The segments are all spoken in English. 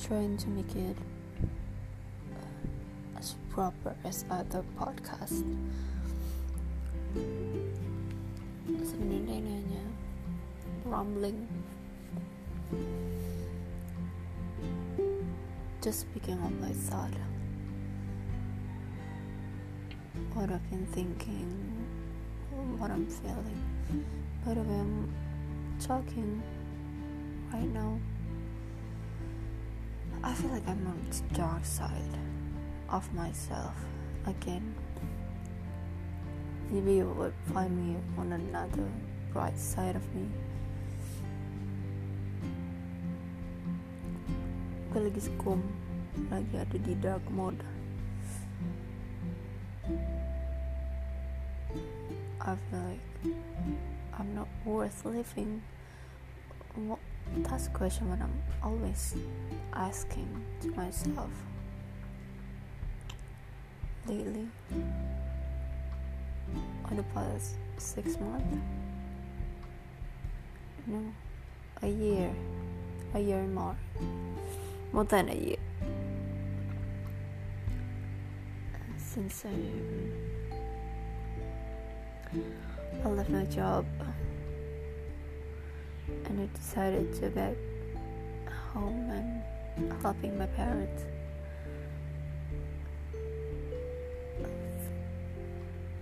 trying to make it uh, as proper as other podcast. Sebenarnya ini rambling. Just speaking of my thought. What I've been thinking, what I'm feeling. Way, I'm talking right now. I feel like I'm on the dark side of myself again. Maybe you would find me on another bright side of me. Gue lagi skum, lagi ada di dark mode. I feel like I'm not worth living. Well, that's a question that I'm always asking to myself lately. On the past six months, no, a year, a year more, more than a year since I, I left my job and I decided to get home and helping my parents.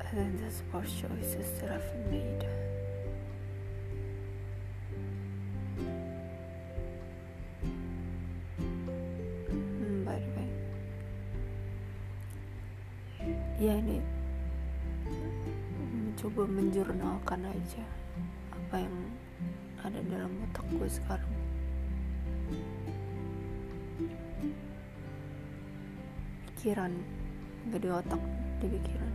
And then the sports choices that I've made. Hmm, by the way, ya ini mencoba menjurnalkan aja apa yang ada dalam otak gue sekarang. Pikiran gak di otak di pikiran.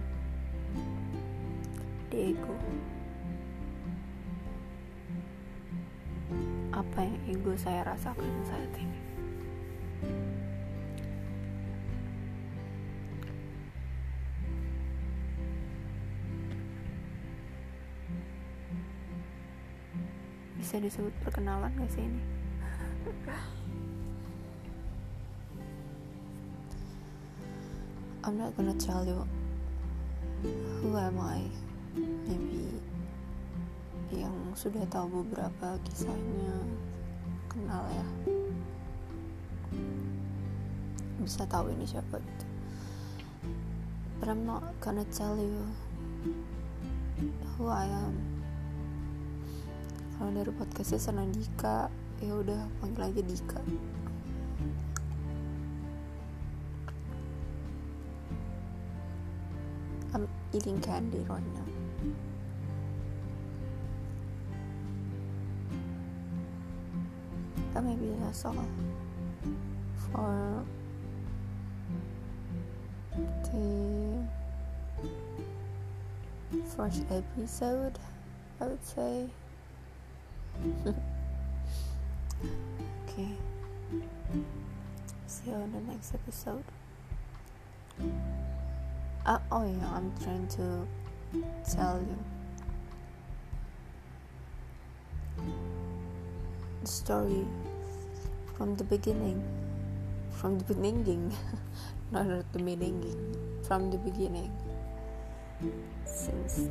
Di ego. Apa yang ego saya rasakan saat ini bisa disebut perkenalan gak sih ini? I'm not gonna tell you who am I. Maybe yang sudah tahu beberapa kisahnya kenal ya. Bisa tahu ini siapa gitu. But I'm not gonna tell you who I am kalau dari podcastnya senang Dika. Ya udah panggil aja Dika. I'm eating candy right now but maybe that's all for the first episode I would say okay. See you in the next episode. Uh, oh yeah, I'm trying to tell you the story from the beginning. From the beginning, not at the beginning. From the beginning, since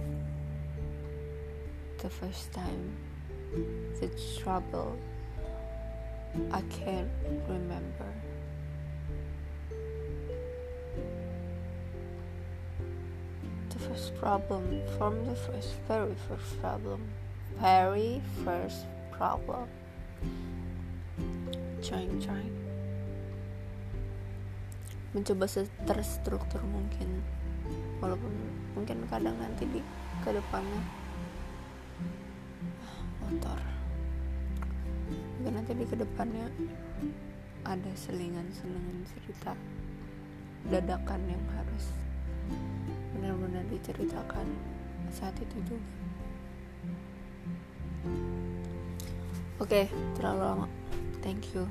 the first time the trouble I can't remember. The first problem from the first, very first problem, very first problem. Trying, trying. Mencoba terstruktur mungkin, walaupun mungkin kadang nanti di kedepannya motor. Mungkin nanti di ke depannya ada selingan-selingan cerita dadakan yang harus benar-benar diceritakan saat itu juga. Oke okay, terlalu lama. Thank you